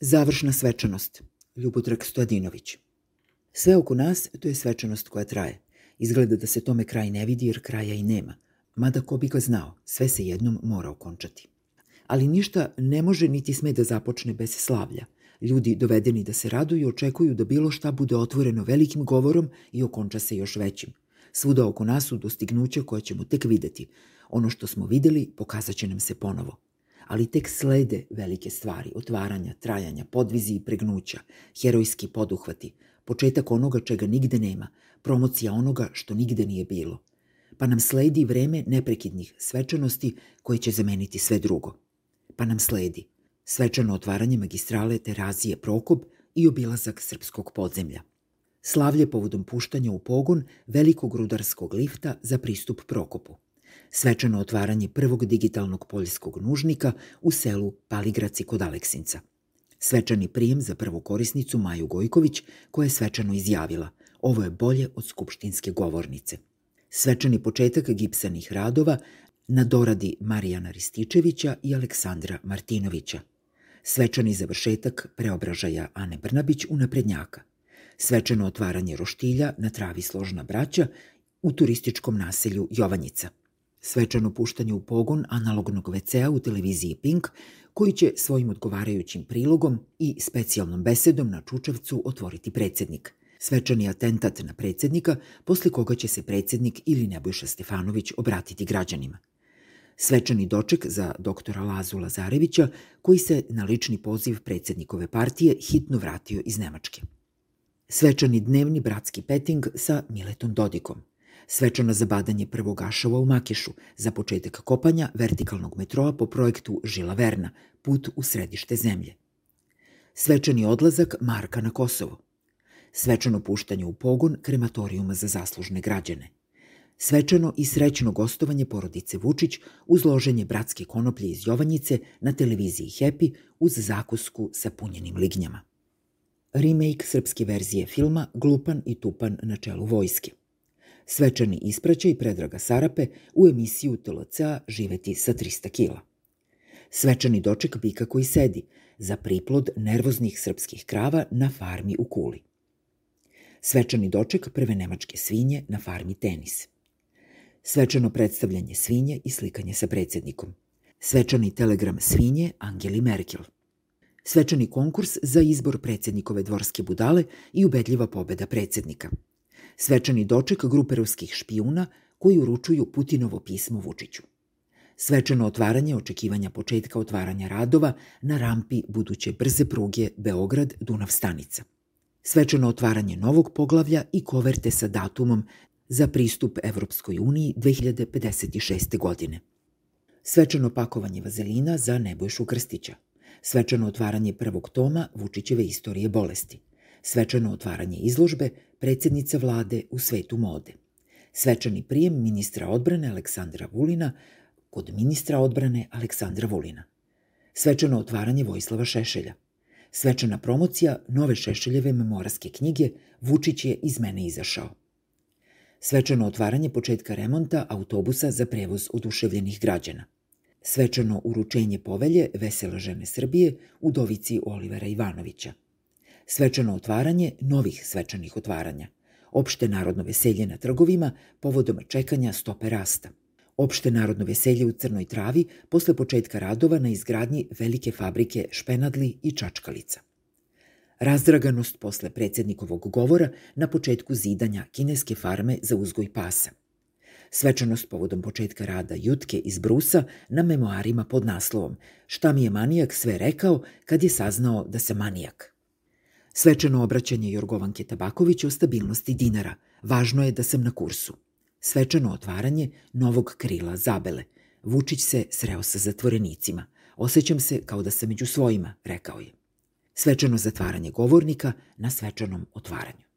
Završna svečanost. Ljubodrag Stojadinović. Sve oko nas to je svečanost koja traje. Izgleda da se tome kraj ne vidi jer kraja i nema. Mada ko bi ga znao, sve se jednom mora okončati. Ali ništa ne može niti sme da započne bez slavlja. Ljudi dovedeni da se raduju očekuju da bilo šta bude otvoreno velikim govorom i okonča se još većim. Svuda oko nas su dostignuća koje ćemo tek videti. Ono što smo videli pokazat će nam se ponovo ali tek slede velike stvari, otvaranja, trajanja, podvizi i pregnuća, herojski poduhvati, početak onoga čega nigde nema, promocija onoga što nigde nije bilo. Pa nam sledi vreme neprekidnih svečanosti koje će zameniti sve drugo. Pa nam sledi svečano otvaranje magistrale Terazije Prokop i obilazak srpskog podzemlja. Slavlje povodom puštanja u pogon velikog rudarskog lifta za pristup Prokopu svečano otvaranje prvog digitalnog poljskog nužnika u selu Paligraci kod Aleksinca. Svečani prijem za prvu korisnicu Maju Gojković, koja je svečano izjavila ovo je bolje od skupštinske govornice. Svečani početak gipsanih radova na doradi Marijana Rističevića i Aleksandra Martinovića. Svečani završetak preobražaja Ane Brnabić u naprednjaka. Svečano otvaranje roštilja na travi složna braća u turističkom naselju Jovanjica – svečano puštanje u pogon analognog WC-a u televiziji Pink, koji će svojim odgovarajućim prilogom i specijalnom besedom na Čučevcu otvoriti predsednik. Svečani atentat na predsednika, posle koga će se predsednik ili Nebojša Stefanović obratiti građanima. Svečani doček za doktora Lazu Lazarevića, koji se na lični poziv predsednikove partije hitno vratio iz Nemačke. Svečani dnevni bratski peting sa Miletom Dodikom – svečano zabadanje prvog ašova u Makišu za početak kopanja vertikalnog metroa po projektu Žila Verna, put u središte zemlje. Svečani odlazak Marka na Kosovo. Svečano puštanje u pogon krematorijuma za zaslužne građane. Svečano i srećno gostovanje porodice Vučić uz loženje bratske konoplje iz Jovanjice na televiziji Happy uz zakusku sa punjenim lignjama. Remake srpske verzije filma Glupan i tupan na čelu vojske svečani ispraćaj Predraga Sarape u emisiju TLC-a Živeti sa 300 kila. Svečani doček bika koji sedi za priplod nervoznih srpskih krava na farmi u Kuli. Svečani doček prve nemačke svinje na farmi Tenis. Svečano predstavljanje svinje i slikanje sa predsednikom. Svečani telegram svinje Angeli Merkel. Svečani konkurs za izbor predsednikove dvorske budale i ubedljiva pobeda predsednika – svečani doček grupe ruskih špijuna koji uručuju Putinovo pismo Vučiću. Svečano otvaranje očekivanja početka otvaranja radova na rampi buduće brze pruge Beograd-Dunav stanica. Svečano otvaranje novog poglavlja i koverte sa datumom za pristup Evropskoj uniji 2056. godine. Svečano pakovanje vazelina za Nebojšu Krstića. Svečano otvaranje prvog toma Vučićeve istorije bolesti svečano otvaranje izložbe predsednice vlade u svetu mode, svečani prijem ministra odbrane Aleksandra Vulina kod ministra odbrane Aleksandra Vulina, svečano otvaranje Vojislava Šešelja, svečana promocija nove Šešeljeve memorarske knjige Vučić je iz mene izašao, svečano otvaranje početka remonta autobusa za prevoz oduševljenih građana, svečano uručenje povelje Vesele žene Srbije u dovici Olivera Ivanovića, svečano otvaranje novih svečanih otvaranja, opšte narodno veselje na trgovima povodom čekanja stope rasta, opšte narodno veselje u Crnoj Travi posle početka radova na izgradnji velike fabrike Špenadli i Čačkalica. Razdraganost posle predsednikovog govora na početku zidanja kineske farme za uzgoj pasa. Svečanost povodom početka rada Jutke iz Brusa na memoarima pod naslovom Šta mi je manijak sve rekao kad je saznao da sam manijak. Svečano obraćanje Jorgovanke Tabaković o stabilnosti dinara. Važno je da sam na kursu. Svečano otvaranje novog krila Zabele. Vučić se sreo sa zatvorenicima. Osećam se kao da sam među svojima, rekao je. Svečano zatvaranje govornika na svečanom otvaranju.